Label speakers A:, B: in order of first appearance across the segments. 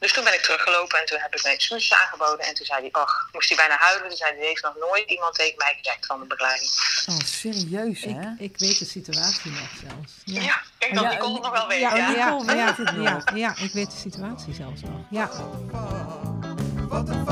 A: Dus toen ben ik teruggelopen en toen heb ik mijn excuses aangeboden. En toen zei hij, ach, moest hij bijna huilen. Toen zei hij, heeft nog nooit iemand tegen mij gezegd van de begeleiding.
B: Oh, serieus,
C: Ik,
B: hè?
C: ik weet de situatie nog zelfs.
A: Ja,
C: Ja,
A: kijk dan,
B: Ja,
A: die kon het nog wel weten.
B: ja,
A: Ja,
C: ja,
B: Nicole weet het
C: ja,
B: nog.
C: ja, ik weet de situatie zelfs nog. Ja.
D: What the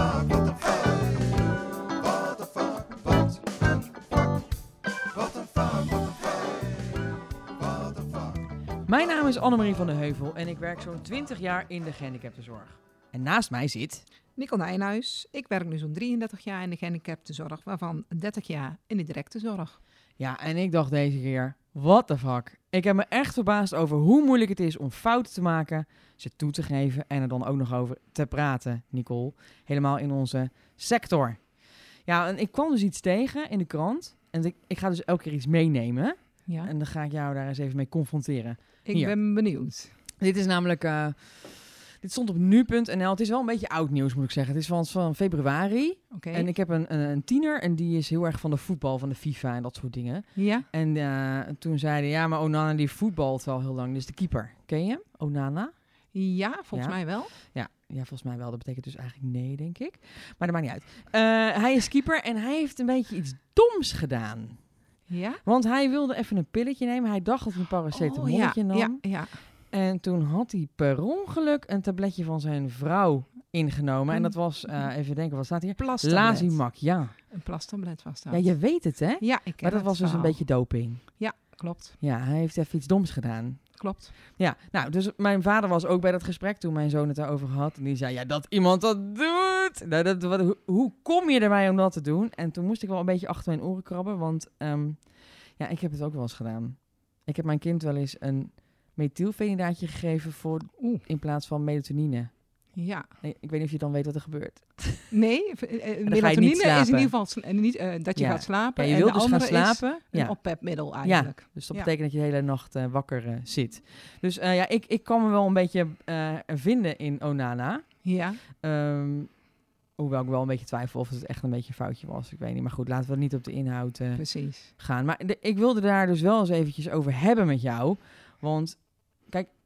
B: Mijn naam is Annemarie van den Heuvel en ik werk zo'n 20 jaar in de gehandicaptenzorg. En naast mij zit...
C: Nicole Nijnhuis. Ik werk nu zo'n 33 jaar in de gehandicaptenzorg, waarvan 30 jaar in de directe zorg.
B: Ja, en ik dacht deze keer, what the fuck? Ik heb me echt verbaasd over hoe moeilijk het is om fouten te maken, ze toe te geven en er dan ook nog over te praten, Nicole. Helemaal in onze sector. Ja, en ik kwam dus iets tegen in de krant. En ik, ik ga dus elke keer iets meenemen.
C: Ja.
B: En dan ga ik jou daar eens even mee confronteren.
C: Ik
B: hier.
C: ben benieuwd.
B: Dit is namelijk. eh, dit stond op nu.nl. Het is wel een beetje oud nieuws, moet ik zeggen. Het is van, van februari.
C: Oké.
B: En ik heb een, een, een tiener en die is heel erg van de voetbal, van de FIFA en dat soort dingen.
C: Ja?
B: En eh, toen zeiden ja, maar Onana die voetbalt wel heel lang. Dus de keeper. Ken je hem? Onana?
C: Ja, volgens
B: Ja.
C: mij wel.
B: Ja, ja, volgens mij wel. Dat betekent dus eigenlijk nee, denk ik. Maar dat maakt niet uit. Eh, hij is keeper en hij heeft een beetje iets doms gedaan.
C: Ja?
B: Want hij wilde even een pilletje nemen. Hij dacht dat hij een paracetamolletje
C: Oh, ja,
B: nam.
C: ja, ja.
B: En toen had hij per ongeluk een tabletje van zijn vrouw ingenomen. En dat was, eh, even denken, wat staat hier?
C: Plastablet.
B: Lazimak, ja.
C: Een plastablet was dat.
B: Ja, je weet het, hè?
C: Ja, ik ken
B: Maar dat was dus een beetje doping.
C: Klopt,
B: Ja, hij heeft even iets doms gedaan.
C: Klopt.
B: Ja, nou, dus mijn vader was ook bij dat gesprek toen mijn zoon het daarover had. En die zei, ja, dat iemand dat doet. Nou, dat, wat, hoe, hoe kom je erbij om dat te doen? En toen moest ik wel een beetje achter mijn oren krabben, want ehm, ja, ik heb het ook wel eens gedaan. Ik heb mijn kind wel eens een methylfenidaatje gegeven voor,
C: Oeh.
B: in plaats van melatonine.
C: Ja.
B: Nee, Ik weet niet of je dan weet wat er gebeurt.
C: Nee, eh,
B: je
C: melatonine is in
B: slapen.
C: ieder geval en niet, eh, dat je
B: Ja.
C: gaat slapen.
B: Ja, je
C: en
B: wilt
C: de
B: dus gaan
C: andere is
B: slapen.
C: een oppepmiddel eigenlijk.
B: Dus dat betekent dat je de hele nacht eh, wakker eh, zit. Dus eh, ja, ik, ik kan me wel een beetje eh, vinden in Onana.
C: Ja.
B: Ehm, hoewel ik wel een beetje twijfel of het echt een beetje een foutje was. Ik weet niet. Maar goed, laten we niet op de inhoud eh,
C: precies.
B: gaan. Maar de- ik wilde daar dus wel eens eventjes over hebben met jou. Want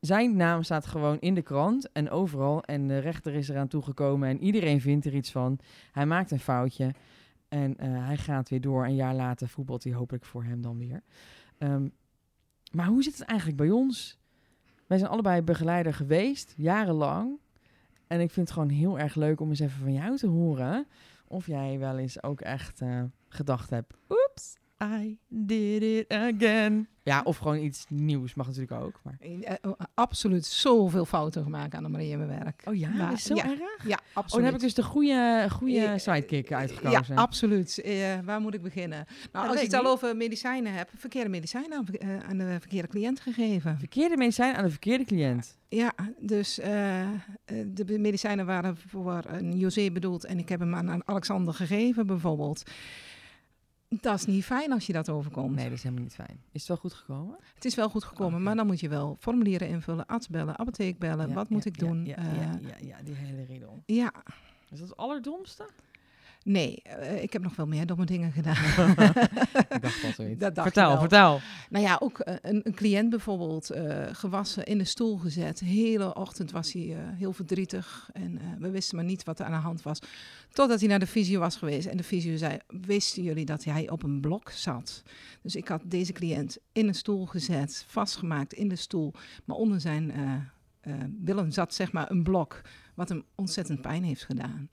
B: zijn naam staat gewoon in de krant en overal. En de rechter is eraan toegekomen en iedereen vindt er iets van. Hij maakt een foutje en eh, hij gaat weer door. Een jaar later voetbalt hij hopelijk voor hem dan weer. Ehm, maar hoe zit het eigenlijk bij ons? Wij zijn allebei begeleider geweest, jarenlang. En ik vind het gewoon heel erg leuk om eens even van jou te horen. Of jij wel eens ook echt eh, gedacht hebt. Oeps, I did it again. Ja, of gewoon iets nieuws mag natuurlijk ook. Maar...
C: Eh, eh, absoluut zoveel fouten gemaakt aan de Marie in mijn werk.
B: Oh ja,
C: Maar-
B: is zo
C: ja,
B: erg?
C: Ja,
B: Oh,
C: absoluut.
B: dan heb ik dus de goede, goede
C: Eh,
B: sidekick uitgekozen.
C: Ja, absoluut. Eh, waar moet ik beginnen? Nou, als je
B: weet
C: het
B: ik
C: al over medicijnen hebt, verkeerde medicijnen aan, eh, aan de verkeerde cliënt gegeven.
B: Verkeerde medicijn aan de verkeerde cliënt.
C: Ja, dus eh, eh, de medicijnen waren voor een José bedoeld en ik heb hem aan, aan Alexander gegeven bijvoorbeeld. Dat is niet fijn als je dat overkomt.
B: Nee, dat is helemaal niet fijn. Is het wel goed gekomen?
C: Het is wel goed gekomen, maar dan moet je wel formulieren invullen, arts bellen, apotheek bellen.
B: Ja,
C: wat
B: ja,
C: moet ik doen?
B: Ja,
C: Eh,
B: ja, ja, ja, die hele riedel.
C: ja,
B: Is dat het allerdomste?
C: Nee, eh, ik heb nog wel meer domme dingen gedaan.
B: Ik dacht al zoiets.
C: Dat dacht je
B: vertel, vertel.
C: Nou ja, ook eh, een, een cliënt bijvoorbeeld, eh, gewassen, in de stoel gezet. De hele ochtend was hij eh, heel verdrietig en eh, we wisten maar niet wat er aan de hand was. Totdat hij naar de fysio was geweest en de fysio zei, wisten jullie dat hij op een blok zat? Dus ik had deze cliënt in een stoel gezet, vastgemaakt in de stoel. Maar onder zijn billen zat zeg maar een blok, wat hem ontzettend pijn heeft gedaan.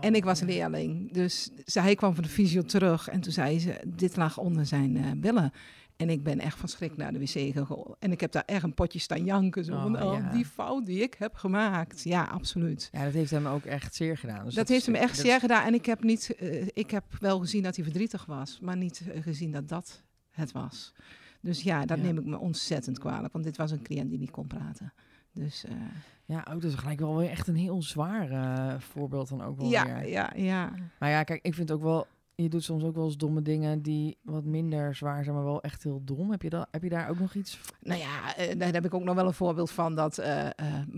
C: En ik was leerling, dus hij kwam van de fysio terug en toen zei ze, dit lag onder zijn eh, billen. En ik ben echt van schrik naar de wc gegaan. En ik heb daar echt een potje staan janken. Zo van,
B: Oh,
C: oh,
B: ja.
C: die fout die ik heb gemaakt. Ja, absoluut.
B: Ja, dat heeft hem ook echt zeer gedaan. Dus
C: dat, heeft hem echt
B: dat-
C: zeer gedaan. En ik heb, niet, eh, ik heb wel gezien dat hij verdrietig was. Maar niet eh, gezien dat dat het was. Dus ja, dat
B: Ja.
C: neem ik me ontzettend kwalijk. Want dit was een cliënt die niet kon praten. Dus eh,
B: Ja, ook dus gelijk wel weer echt een heel zwaar eh, voorbeeld dan ook wel
C: ja,
B: weer.
C: ja, ja.
B: Maar ja, kijk, ik vind ook wel... Je doet soms ook wel eens domme dingen die wat minder zwaar zijn, maar wel echt heel dom. Heb je, dat, heb je daar ook nog iets?
C: Nou ja, eh, daar heb ik ook nog wel een voorbeeld van. Dat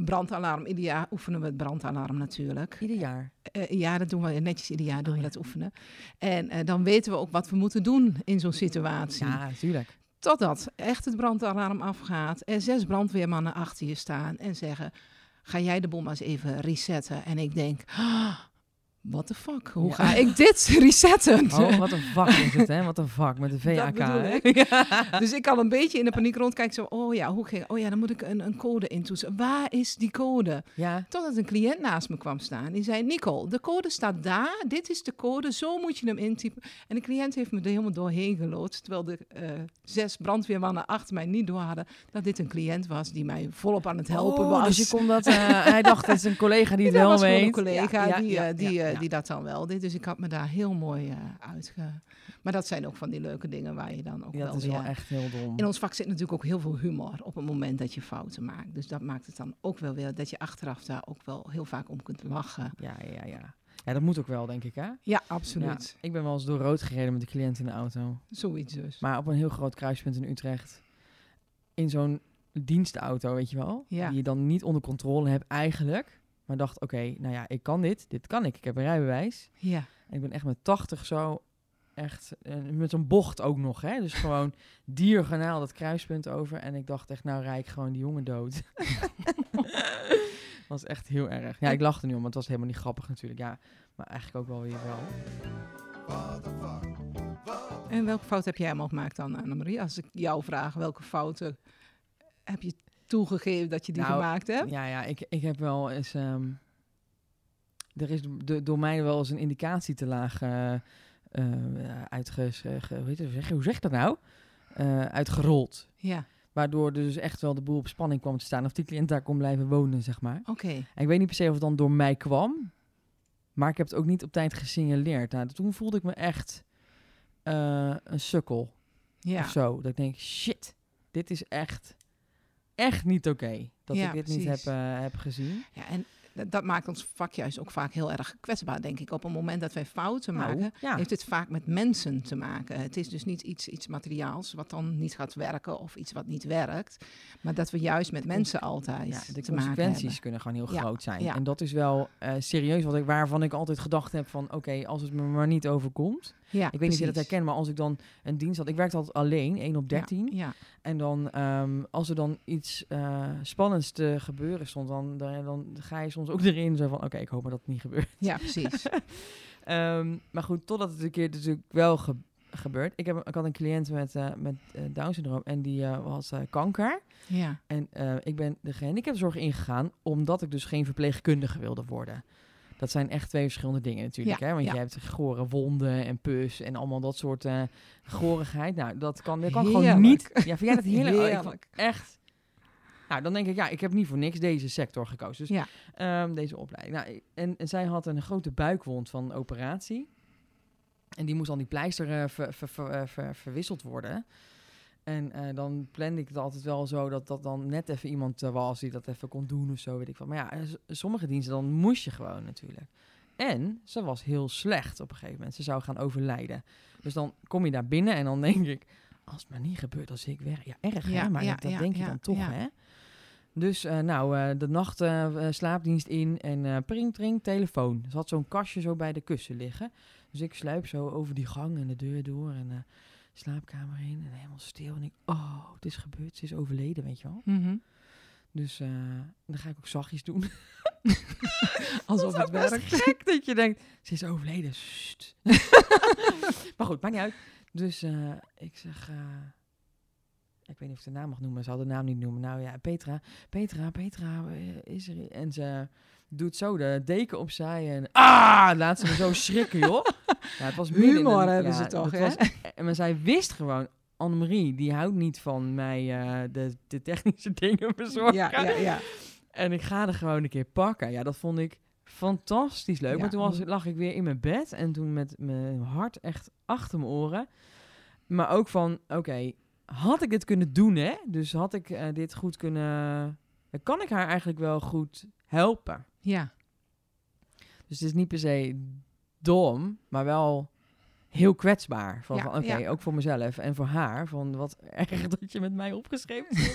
C: brandalarm, ieder jaar oefenen we het brandalarm natuurlijk.
B: Ieder jaar.
C: Ja, dat doen we netjes ieder jaar doen we dat oefenen. En dan weten we ook wat we moeten doen in zo'n situatie.
B: Ja, natuurlijk.
C: Totdat echt het brandalarm afgaat. Er zes brandweermannen achter je staan en zeggen... ga jij de eens even resetten. En ik denk, what the fuck, hoe
B: Ja.
C: ga ik dit resetten?
B: Oh, wat een vak is het, hè? Wat een vak met de VAK.
C: ik.
B: Ja.
C: Dus ik kan een beetje in de paniek rondkijken. Zo, oh ja, hoe ging, oh ja, dan moet ik een, een code intoetsen. Waar is die code?
B: ja.
C: Totdat een cliënt naast me kwam staan. Die zei, Nicole, de code staat daar. Dit is de code. Zo moet je hem intypen. En de cliënt heeft me er helemaal doorheen geloodst. Terwijl de eh, zes brandweermannen achter mij niet door hadden... dat dit een cliënt was die mij volop aan het helpen
B: Oh,
C: was.
B: Dus je kon dat, eh, hij dacht, het is een collega die het
C: dat
B: wel
C: was gewoon
B: weet.
C: een collega die,
B: ja,
C: die dat dan wel deed. Dus ik had me daar heel mooi eh uitge... Maar dat zijn ook van die leuke dingen waar je dan ook
B: Ja,
C: wel
B: dat is
C: weer...
B: wel echt heel dom.
C: In ons vak zit natuurlijk ook heel veel humor op het moment dat je fouten maakt. Dus dat maakt het dan ook wel weer dat je achteraf daar ook wel heel vaak om kunt lachen.
B: Ja, ja, ja. Ja, dat moet ook wel, denk ik, hè?
C: Ja,
B: Ja,
C: absoluut.
B: ik ben wel eens door rood gereden met de cliënt in de auto.
C: Zoiets dus.
B: Maar op een heel groot kruispunt in Utrecht. In zo'n dienstauto, weet je wel?
C: Ja.
B: Die je dan niet onder controle hebt eigenlijk. Maar dacht, oké, nou ja, ik kan dit. Dit kan ik. Ik heb een rijbewijs.
C: Ja.
B: En ik ben echt met 80 zo, echt, eh, met zo'n bocht ook nog, hè. Dus gewoon diagonaal dat kruispunt over. En ik dacht echt, nou rijd ik gewoon die jongen dood. was echt heel erg. Ja, ik lachte nu om, want het was helemaal niet grappig natuurlijk. Ja, maar eigenlijk ook wel weer wel.
C: En welke fout heb jij allemaal gemaakt dan, Annemarie? Als ik jou vraag, welke fouten heb je toegegeven dat je die
B: Nou,
C: gemaakt hebt?
B: Ja, ja, ik, ik heb wel eens... ehm, er is de, door mij wel eens een indicatie te laag eh eh, uitges... eh, ge- hoe, zeg, je- hoe zeg dat nou? Eh, uitgerold.
C: Ja,
B: Waardoor er dus echt wel de boel op spanning kwam te staan. Of die cliënt daar kon blijven wonen, zeg maar.
C: oké.
B: En ik weet niet per se of het dan door mij kwam. Maar ik heb het ook niet op tijd gesignaleerd. Nou, toen voelde ik me echt een sukkel
C: Ja,
B: of zo. Dat ik denk, shit, dit is echt, echt niet oké. Dat
C: Ja,
B: ik dit niet heb, eh, heb gezien.
C: ja en dat- maakt ons vak juist ook vaak heel erg kwetsbaar, denk ik. Op het moment dat wij fouten
B: Nou,
C: maken,
B: ja.
C: heeft het vaak met mensen te maken. Het is dus niet iets, iets materiaals wat dan niet gaat werken of iets wat niet werkt. Maar dat we juist met mensen altijd
B: Ja, de
C: te maken
B: consequenties kunnen gewoon heel
C: Ja,
B: groot zijn. En dat is wel eh, serieus wat ik, waarvan ik altijd gedacht heb van... oké, als het me maar niet overkomt.
C: Ja,
B: Ik weet niet of je dat herkent, maar als ik dan een dienst had... Ik werkte altijd alleen, 1 op 13.
C: Ja, ja.
B: En dan, ehm, als er dan iets eh, spannends te gebeuren stond... Dan, dan, dan ga je soms ook erin zo van... oké, ik hoop maar dat het niet gebeurt.
C: ja, precies.
B: Ehm, maar goed, totdat het een keer natuurlijk wel ge- gebeurt. Ik, heb, ik had een cliënt met, eh, met eh, Down-syndroom en die had eh, kanker.
C: ja,
B: En ik ben de gehandicaptenzorg ingegaan omdat ik dus geen verpleegkundige wilde worden. Dat zijn echt twee verschillende dingen natuurlijk.
C: Ja,
B: hè? Want
C: ja.
B: je hebt gore wonden en pus en allemaal dat soort gorigheid. Nou, dat kan, dat kan gewoon niet. Ja, vind jij dat heerlijk? Oh, ik echt. Nou, dan denk ik, ja, ik heb niet voor niks deze sector gekozen. Dus
C: Ja.
B: ehm, deze opleiding. Nou, en, en zij had een grote buikwond van operatie. En die moest dan die pleister eh, ver- ver- ver- ver- verwisseld worden. En eh, dan plande ik het altijd wel zo dat dat dan net even iemand eh, was die dat even kon doen of zo, weet ik wat. Maar ja, eh, sommige diensten dan moest je gewoon natuurlijk. En ze was heel slecht op een gegeven moment. Ze zou gaan overlijden. Dus dan kom je daar binnen en dan denk ik, als het maar niet gebeurt, dan zie ik weg. Ja, erg
C: Ja,
B: hè, maar
C: ja,
B: dat,
C: ja,
B: denk je dan toch hè. Dus nou, de nacht slaapdienst in en pring, pring, telefoon. Ze had zo'n kastje zo bij de kussen liggen. Dus ik sluip zo over die gang en de deur door en slaapkamer heen en helemaal stil. En ik, oh, het is gebeurd, ze is overleden, weet je wel.
C: Mhm.
B: Dus eh, dan ga ik ook zachtjes doen.
C: Alsof het werkt.
B: gek dat je denkt, ze is overleden. Maar goed, maakt niet uit. Dus eh, ik zeg, eh, ik weet niet of ik de naam mag noemen. Ze had de naam niet noemen. Nou ja, Petra, Petra, Petra, eh, is er... En ze doet zo de deken opzij en... Ah! Laat ze me zo schrikken, joh. Ja, het was
C: Humor hebben
B: ja,
C: ze toch,
B: dat
C: hè?
B: was- en maar zij wist gewoon... Annemarie, die houdt niet van mij eh, de, de technische dingen bezorgen.
C: Ja, ja, ja.
B: En ik ga er gewoon een keer pakken. Ja, dat vond ik fantastisch leuk.
C: Ja.
B: Maar toen was, lag ik weer in mijn bed. En toen met mijn hart echt achter mijn oren. Maar ook van, oké, had ik dit kunnen doen, hè? Dus had ik eh, dit goed kunnen... dan kan ik haar eigenlijk wel goed helpen.
C: Ja,
B: Dus het is niet per se dom, maar wel heel kwetsbaar. Van,
C: Ja,
B: van oké,
C: ja.
B: ook voor mezelf en voor haar. Van wat erg dat je met mij opgeschreven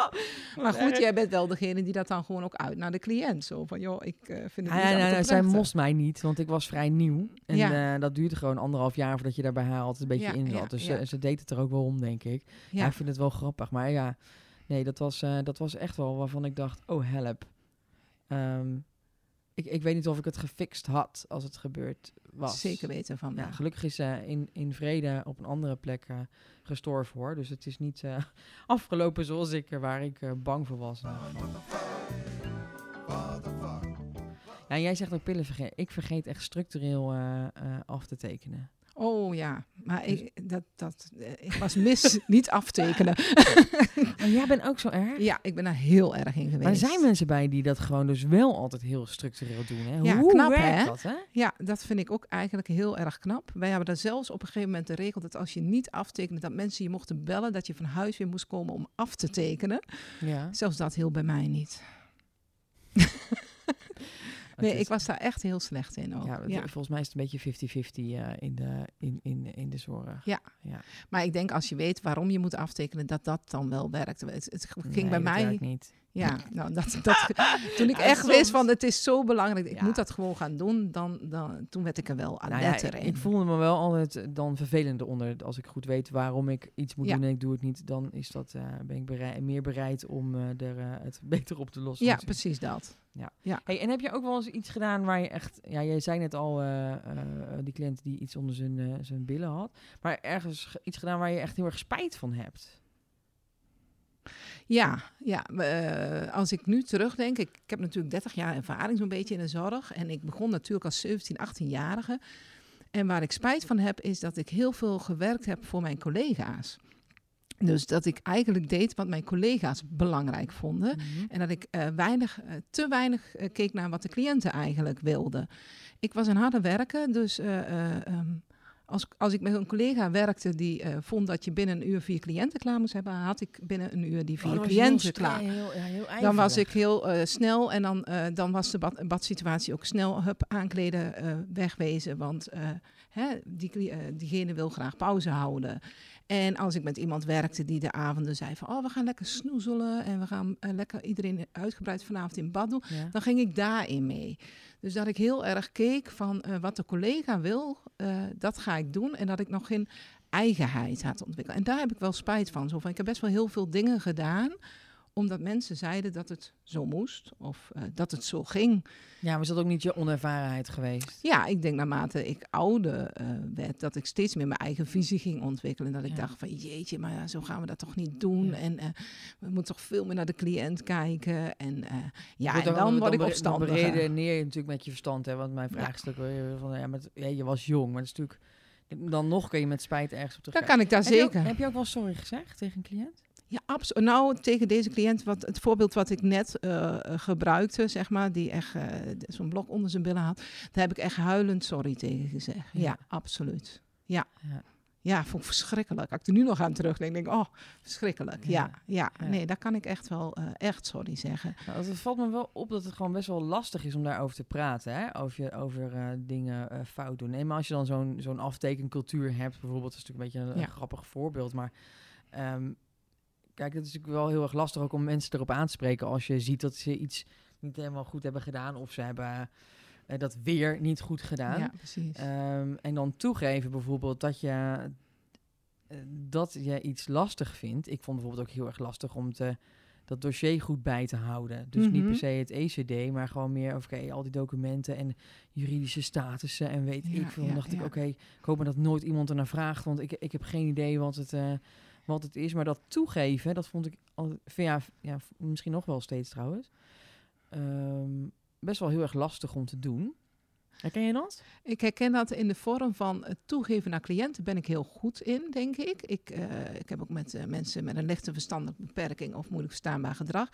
C: maar goed, jij bent wel degene die dat dan gewoon ook uit naar de cliënt. Zo van, joh, ik eh, vind het niet
B: ja, ja, zij moest mij niet, want ik was vrij nieuw. En
C: Ja.
B: eh, dat duurde gewoon anderhalf jaar voordat je daar bij haar altijd een beetje in zat. dus. Ze, deed het er ook wel om, denk ik. Ja.
C: Ja,
B: ik vind het wel grappig. Maar ja, nee, dat was, eh, dat was echt wel waarvan ik dacht, oh help. Ehm, ik, ik weet niet of ik het gefixt had als het gebeurd was.
C: Zeker weten van
B: Ja, gelukkig is ze in, in vrede op een andere plek eh, gestorven hoor. Dus het is niet eh, afgelopen zoals ik er waar ik eh, bang voor was. Ja, jij zegt ook pillen vergeten. Ik vergeet echt structureel eh, eh, af te tekenen.
C: Oh ja, maar
B: Dus-
C: ik, dat, dat, eh, ik was mis niet aftekenen.
B: Jij bent ook zo erg?
C: Ja, ik ben daar heel erg in geweest.
B: Maar er zijn mensen bij die dat gewoon dus wel altijd heel structureel doen. Hè?
C: Ja,
B: Hoe
C: knap,
B: werkt
C: hè?
B: dat, hè?
C: Ja, dat vind ik ook eigenlijk heel erg knap. Wij hebben daar zelfs op een gegeven moment de regel dat als je niet aftekende, dat mensen je mochten bellen, dat je van huis weer moest komen om af te tekenen.
B: Ja.
C: Zelfs dat heel bij mij niet. Nee,
B: is-
C: ik was daar echt heel slecht in ook.
B: Ja, volgens mij is het een beetje 50-50 eh, in, de, in, in, in de zorg.
C: Ja.
B: ja.
C: Maar ik denk als je weet waarom je moet aftekenen, dat dat dan wel werkt. Het, het ging
B: Nee,
C: bij
B: dat
C: mij.
B: werkt niet.
C: Ja, nou, dat, dat, toen ik
B: Ja,
C: echt wist van het is zo belangrijk, ik
B: Ja.
C: moet dat gewoon gaan doen, dan, dan, toen werd ik er wel aan
B: Nou ja, ik, voelde me wel altijd dan vervelender onder. Als ik goed weet waarom ik iets moet
C: Ja.
B: doen en ik doe het niet, dan is dat, eh, ben ik meer bereid om eh, er, eh, het beter op te lossen.
C: ja, precies dat.
B: Hey, en heb je ook wel eens iets gedaan waar je echt... Ja, jij zei net al, die cliënt die iets onder zijn, zijn billen had. Maar ergens ge- iets gedaan waar je echt heel erg spijt van hebt.
C: Ja, ja eh, als ik nu terugdenk, ik, ik heb natuurlijk 30 jaar ervaring zo'n beetje in de zorg. En ik begon natuurlijk als 17, 18-jarige. En waar ik spijt van heb, is dat ik heel veel gewerkt heb voor mijn collega's. Dus dat ik eigenlijk deed wat mijn collega's belangrijk vonden. En dat ik eh, weinig, eh, te weinig keek naar wat de cliënten eigenlijk wilden. Ik was een harde werker, dus eh, eh, ehm, als, als ik met een collega werkte die eh, vond dat je binnen een uur vier cliënten klaar moest hebben, had ik binnen een uur die
B: Oh,
C: vier
B: heel
C: cliënten klaar.
B: Heel, ja, heel
C: Dan was ik heel eh, snel en dan, eh, dan was de bad, badsituatie ook snel hup, aankleden, wegwezen. Want hè, die, diegene wil graag pauze houden. En als ik met iemand werkte die de avonden zei van... oh, we gaan lekker snoezelen en we gaan lekker iedereen uitgebreid vanavond in bad doen...
B: Ja.
C: dan ging ik daarin mee. Dus dat ik heel erg keek van eh, wat de collega wil, eh, dat ga ik doen. En dat ik nog geen eigenheid had ontwikkeld. En daar heb ik wel spijt van. Zo van ik heb best wel heel veel dingen gedaan omdat mensen zeiden dat het zo moest of eh, dat het zo ging.
B: ja, maar is dat ook niet je onervarenheid geweest?
C: Ja, ik denk naarmate ik ouder eh, werd, dat ik steeds meer mijn eigen visie ging ontwikkelen. Dat ik
B: Ja.
C: dacht van jeetje, maar ja, zo gaan we dat toch niet doen.
B: Ja.
C: En eh, we moeten toch veel meer naar de cliënt kijken. En ja, en dan word ik opstandig.
B: Dan beredeneer je natuurlijk met je verstand. Hè? Want mijn vraagstuk van, ja, met, ja, je was jong. Maar dat is natuurlijk... Dan nog kun je met spijt ergens op
C: Dan
B: terugkijken.
C: kan ik daar
B: Heb je, ook,
C: zeker.
B: heb je ook wel sorry gezegd tegen een cliënt?
C: Ja, absoluut. Nou, tegen deze cliënt, wat, het voorbeeld wat ik net eh, eh, gebruikte, zeg maar, die echt eh, zo'n blok onder zijn billen had, daar heb ik echt huilend sorry tegen gezegd. Ja,
B: Ja.
C: absoluut. Ja.
B: Ja.
C: Ja, vond ik verschrikkelijk. Als ik er nu nog aan terugdenk, denk ik, oh, verschrikkelijk. Ja, ja,
B: Ja.
C: nee, daar kan ik echt wel echt sorry zeggen.
B: Nou, het valt me wel op dat het gewoon best wel lastig is om daarover te praten. Hè? Over, je, over dingen fout doen. Nee, maar als je dan zo'n zo'n aftekencultuur hebt, bijvoorbeeld, dat is natuurlijk een beetje een, grappig voorbeeld. Maar ehm, kijk, het is natuurlijk wel heel erg lastig ook om mensen erop aan te spreken als je ziet dat ze iets niet helemaal goed hebben gedaan. Of ze hebben eh, dat weer niet goed gedaan.
C: Ja, precies.
B: Ehm, en dan toegeven bijvoorbeeld dat je, eh, dat je iets lastig vindt. Ik vond bijvoorbeeld ook heel erg lastig om te, dat dossier goed bij te houden. Dus niet
C: Mhm.
B: per se het ECD, maar gewoon meer oké, al die documenten en juridische statussen en weet
C: Ja,
B: ik veel. Dan
C: ja,
B: dacht ik, oké, ik hoop maar dat nooit iemand ernaar vraagt, want ik, ik heb geen idee wat het, eh, wat het is. Maar dat toegeven, dat vond ik al, ja, ja, misschien nog wel steeds trouwens, ehm, best wel heel erg lastig om te doen. Herken je dat?
C: Ik herken dat in de vorm van toegeven naar cliënten ben ik heel goed in, denk ik. Ik, eh, ik heb ook met eh, mensen met een lichte verstandelijke beperking of moeilijk verstaanbaar gedrag.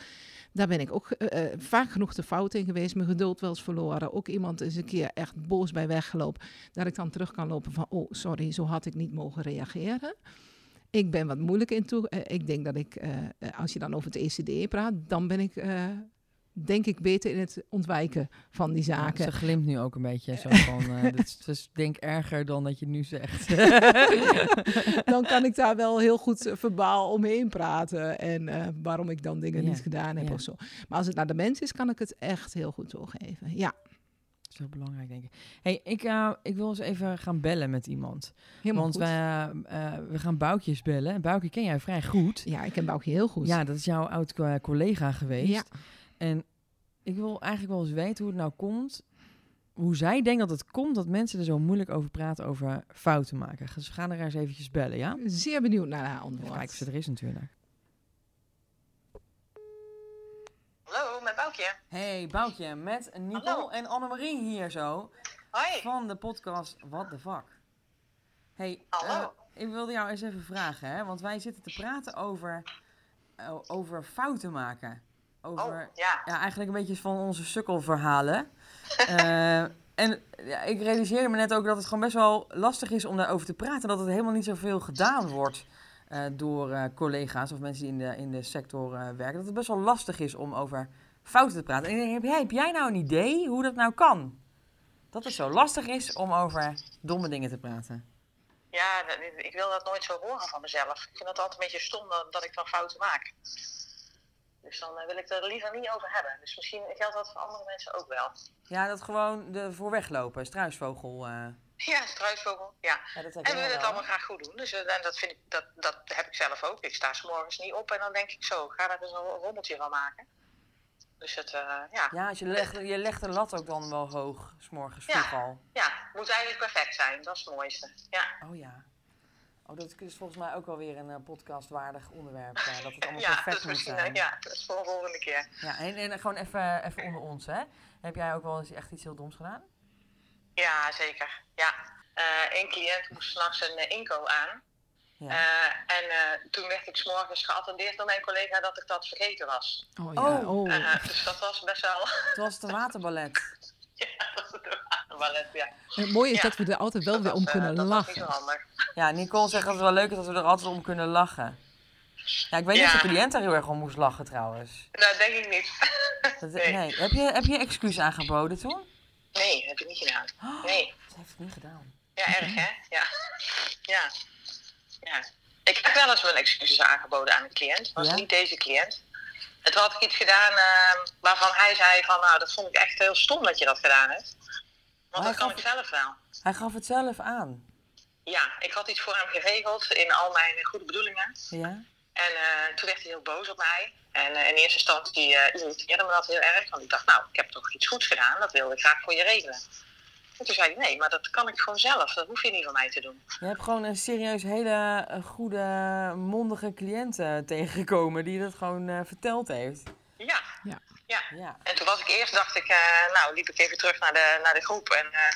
C: Daar ben ik ook eh, vaak genoeg de fout in geweest. Mijn geduld wel eens verloren. Ook iemand is een keer echt boos bij weggelopen. Dat ik dan terug kan lopen van, oh sorry, zo had ik niet mogen reageren. Ik ben wat moeilijk in toe. eh, ik denk dat ik, eh, eh, als je dan over het ECD praat, dan ben ik, denk ik, beter in het ontwijken van die zaken.
B: Ze glimt nu ook een beetje zo van, eh dat is dus denk erger dan dat je nu zegt.
C: dan kan ik daar wel heel goed verbaal omheen praten. En waarom ik dan dingen
B: Ja,
C: niet gedaan heb
B: ja.
C: of zo. Maar als het naar de mens is, kan ik het echt heel goed doorgeven. Ja,
B: is heel belangrijk, denk ik. hey, ik, eh, ik wil eens even gaan bellen met iemand.
C: helemaal
B: Want
C: goed.
B: wij, eh, eh, we gaan Boukjes bellen. En Boukje ken jij vrij goed.
C: Ja, ik ken Boukje heel goed.
B: Ja, dat is jouw oud co- collega geweest.
C: Ja.
B: En ik wil eigenlijk wel eens weten hoe het nou komt. Hoe zij denkt dat het komt dat mensen er zo moeilijk over praten over fouten maken. Dus we gaan er eens eventjes bellen, ja?
C: Zeer benieuwd naar haar antwoord.
B: kijken of ze er is natuurlijk.
A: Hallo, met Boukje.
B: Hey, Boukje, met Nicole
A: Hallo.
B: en Annemarie hier zo.
A: Hoi.
B: Van de podcast What the Fuck. Hey,
A: Hallo.
B: eh, ik wilde jou eens even vragen, hè? Want wij zitten te praten over, eh, over fouten maken. Over,
A: Oh, ja.
B: ja, eigenlijk een beetje van onze sukkelverhalen. Eh, en ja, ik realiseerde me net ook dat het gewoon best wel lastig is om daarover te praten. Dat het helemaal niet zoveel gedaan wordt door collega's of mensen die in de, in de sector werken. Dat het best wel lastig is om over fouten te praten. En ik denk, heb jij, heb jij nou een idee hoe dat nou kan? Dat het zo lastig is om over domme dingen te praten.
A: Ja, ik wil dat nooit zo horen van mezelf. Ik vind het altijd een beetje stom dat, ik dan fouten maak. Dus dan eh, wil ik er liever niet over hebben. Dus misschien geldt dat voor andere mensen ook wel.
B: Ja, dat gewoon de voorweglopen, struisvogel. eh
A: Ja, struisvogel. Ja. En we willen het allemaal graag goed doen. Dus eh, en dat, vind ik, dat, dat heb ik zelf ook. Ik sta 's morgens niet op en dan denk ik zo, ga daar eens een rommeltje van maken. Dus het, eh, ja.
B: Ja, je, legt, je legt de lat ook dan wel hoog, s'morgens
A: Ja.
B: vroeg al.
A: ja, het moet eigenlijk perfect zijn. Dat is het mooiste. Ja,
B: Oh ja. Oh, dat is volgens mij ook wel weer een eh, podcastwaardig onderwerp. eh, dat het allemaal
A: ja
B: perfect moet zijn.
A: ja, dat is voor de volgende keer.
B: Ja, en, en gewoon even, even onder ons, hè. Heb jij ook wel eens echt iets heel doms gedaan?
A: Ja, zeker. Ja. Een cliënt moest s'nachts een inko aan.
B: Ja.
A: Eh, en eh, toen werd ik s'morgens geattendeerd door mijn collega dat ik dat vergeten was.
C: Oh ja,
B: Oh.
C: oh.
A: Eh, dus dat was best wel...
B: Het was het waterballet.
A: ja, dat was een ballet, ja.
C: En het mooie is
A: Ja.
C: dat we er altijd wel
A: Dat
C: weer
A: was,
C: om kunnen
A: dat was niet
C: lachen.
A: zo handig.
B: Ja, Nicole zegt dat het wel leuk is dat we er altijd om kunnen lachen. Ja, ik weet niet of de cliënt daar heel erg om moest lachen trouwens.
A: Nou, denk ik niet.
B: Dat,
A: Nee.
B: nee. Heb, je, heb je excuus aangeboden toen?
A: Nee, heb ik niet gedaan.
B: Oh,
A: Nee.
B: Ze heeft het niet gedaan.
A: Ja, erg hè? Ja. Ja. Ja. Ik heb wel eens mijn excuses aangeboden aan een cliënt. Was
B: Ja?
A: niet deze cliënt. En toen had ik iets gedaan eh, waarvan hij zei van, nou, dat vond ik echt heel stom dat je dat gedaan hebt. Want dat kan ik zelf wel.
B: Hij gaf het zelf aan.
A: Ja, ik had iets voor hem geregeld in al mijn goede bedoelingen.
B: Ja?
A: En eh, toen werd hij heel boos op mij. En eh, in eerste instantie uh, irriteerde me dat heel erg. Want ik dacht, nou, ik heb toch iets goeds gedaan. Dat wilde ik graag voor je regelen. En toen zei hij, nee, maar dat kan ik gewoon zelf. Dat hoef je niet van mij te doen.
B: Je hebt gewoon een serieus hele eh, goede, mondige cliënt eh, tegengekomen die dat gewoon eh, verteld heeft.
A: Ja.
C: Ja.
A: ja.
B: Ja.
A: En toen was ik eerst, dacht ik, eh, nou, liep ik even terug naar de, naar de groep. En eh,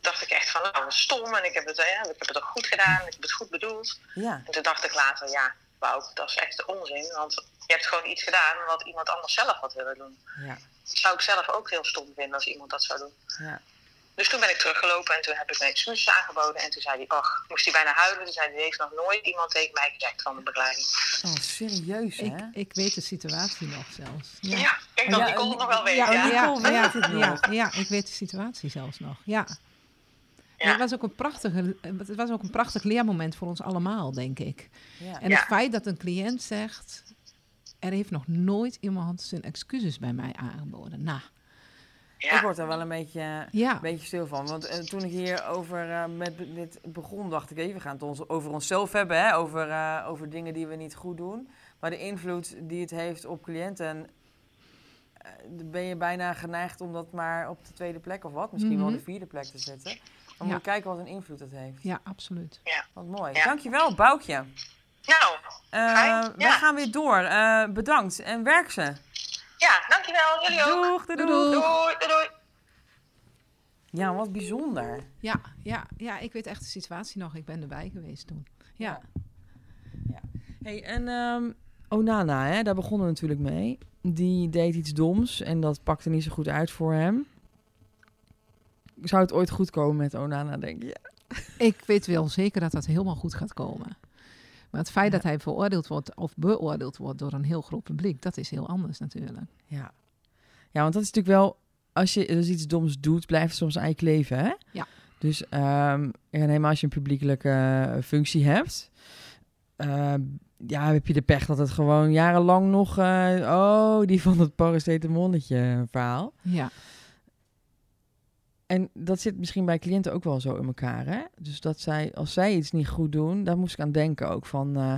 A: dacht ik echt van, nou, wat stom. En ik heb, het, eh, ik heb het toch goed gedaan. Ik heb het goed bedoeld.
B: Ja.
A: En toen dacht ik later, ja, wauw, dat is echt onzin. Want je hebt gewoon iets gedaan wat iemand anders zelf had willen doen.
B: Ja.
A: Dat zou ik zelf ook heel stom vinden als iemand dat zou doen.
B: Ja.
A: Dus toen ben ik teruggelopen en toen heb ik mijn excuses aangeboden. En toen zei hij, och, moest hij bijna huilen. Toen zei hij, heeft nog nooit iemand tegen mij gezegd van de begeleiding.
B: Oh, serieus hè?
C: Ik, ik weet de situatie nog zelfs.
A: Ja,
C: Ja,
A: ik denk dat
B: Ja,
A: Nicole het nog wel weet.
C: ja,
A: Ja,
C: ja,
B: Nicole
C: ja,
B: weet het
C: ja,
B: nog.
C: ja, ik weet de situatie zelfs nog. Ja. Het, was ook een prachtige, het was ook een prachtig leermoment voor ons allemaal, denk ik.
B: Ja.
C: En
A: Ja.
C: het feit dat een cliënt zegt... er heeft nog nooit iemand zijn excuses bij mij aangeboden. Nou,
A: Ja.
B: Ik word er wel een beetje,
C: ja.
B: een beetje stil van. Want eh, toen ik hier over eh, met dit begon, dacht ik even, we gaan het ons, over onszelf hebben. Hè? Over, eh, over dingen die we niet goed doen. Maar de invloed die het heeft op cliënten... eh, dan ben je bijna geneigd om dat maar op de tweede plek of wat, misschien wel
C: Mhm.
B: de vierde plek te zetten. Dan
C: Ja.
B: moet je kijken wat een invloed het heeft.
C: ja, absoluut.
B: Wat mooi.
A: Ja.
B: Dankjewel, Boukje.
A: Nou,
B: Eh Wij gaan weer door. Eh, bedankt en werk ze.
A: Ja, dankjewel. Jullie ook.
B: Doeg, doei,
C: Doei,
B: doei.
C: doei.
A: Doei, doei, doei.
B: Ja, wat bijzonder.
C: Ja, ja, ja, ik weet echt de situatie nog. Ik ben erbij geweest toen. Ja,
B: Hey, en ehm, Onana, hè, daar begonnen we natuurlijk mee. Die deed iets doms en dat pakte niet zo goed uit voor hem. Zou het ooit goed komen met Onana, denk je?
C: ik weet wel zeker dat dat helemaal goed gaat komen. Maar het feit dat hij veroordeeld wordt of beoordeeld wordt door een heel groot publiek, dat is heel anders natuurlijk.
B: Ja. Ja, want dat is natuurlijk wel... Als je dus iets doms doet, blijft het soms eigen leven, hè?
C: Ja.
B: Dus ehm ja, neem maar als je een publiekelijke functie hebt... ehm, ja, heb je de pech dat het gewoon jarenlang nog... eh, oh, die van het paracetamolletje verhaal.
C: Ja,
B: En dat zit misschien bij cliënten ook wel zo in elkaar, hè? Dus dat zij, als zij iets niet goed doen, daar moest ik aan denken ook van... eh,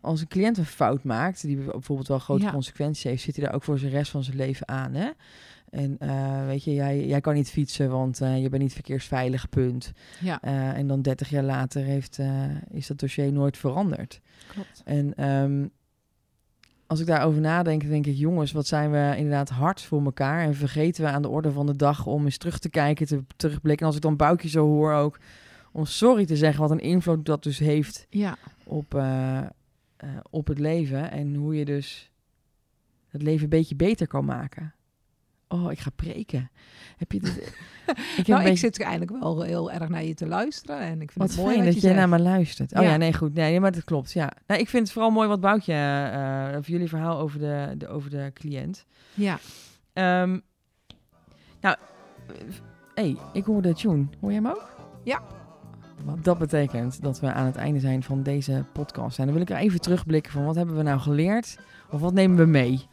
B: als een cliënt een fout maakt, die bijvoorbeeld wel grote
C: Ja.
B: consequenties heeft, zit hij daar ook voor zijn rest van zijn leven aan. Hè? En eh, weet je, jij, jij kan niet fietsen, want eh, je bent niet verkeersveilig, punt.
C: Ja,
B: en dan 30 jaar later heeft, eh, is dat dossier nooit veranderd.
C: klopt.
B: En ehm, als ik daarover nadenk, denk ik, jongens, wat zijn we inderdaad hard voor elkaar. En vergeten we aan de orde van de dag om eens terug te kijken, te terugblikken. En als ik dan Boukje zo hoor ook, om sorry te zeggen, wat een invloed dat dus heeft
C: Ja,
B: op, eh, eh, op het leven. En hoe je dus het leven een beetje beter kan maken. Oh, ik ga preken. Heb je dit? ik heb
C: nou,
B: een
C: ik
B: beetje-
C: zit eigenlijk wel heel erg naar je te luisteren. En ik vind
B: Wat
C: het mooi
B: dat
C: je
B: naar me luistert. Oh ja,
C: Ja.
B: nee, goed. Nee, maar dat klopt. Ja. Nou, ik vind het vooral mooi wat Boutje, eh over jullie verhaal over de, de, over de cliënt.
C: Ja,
B: Ehm, nou, hey, ik hoor de tune. Hoor jij hem ook?
C: Ja.
B: Wat dat betekent dat we aan het einde zijn van deze podcast. En dan wil ik er even terugblikken van wat hebben we nou geleerd? Of wat nemen we mee?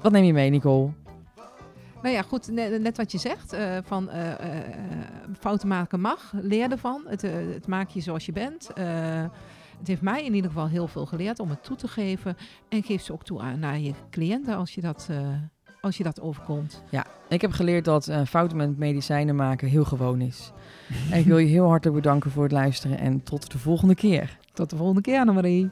B: Wat neem je mee, Nicole?
C: Nou ja, goed, net, net wat je zegt, eh, van eh, eh, fouten maken mag, leer ervan. Het, het maakt je zoals je bent. Het heeft mij in ieder geval heel veel geleerd om het toe te geven. En geef ze ook toe aan naar je cliënten als je dat, als je dat overkomt.
B: Ja, ik heb geleerd dat fouten met medicijnen maken heel gewoon is. en ik wil je heel hartelijk bedanken voor het luisteren en tot de volgende keer.
C: Tot de volgende keer, Annemarie.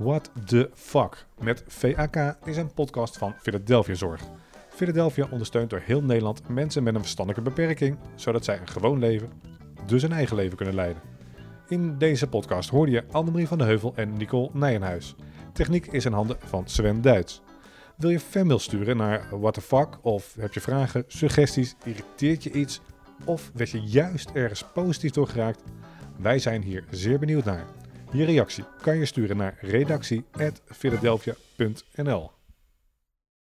E: What the Fuck met VAK is een podcast van Philadelphia Zorg. Philadelphia ondersteunt door heel Nederland mensen met een verstandelijke beperking, zodat zij een gewoon leven, dus een eigen leven kunnen leiden. In deze podcast hoorde je Annemarie van de Heuvel en Nicole Nijenhuis. Techniek is in handen van Sven Duits. Wil je fanmail sturen naar What the Fuck of heb je vragen, suggesties, irriteert je iets of werd je juist ergens positief door geraakt? Wij zijn hier zeer benieuwd naar. Je reactie kan je sturen naar redactie.philadelphia.nl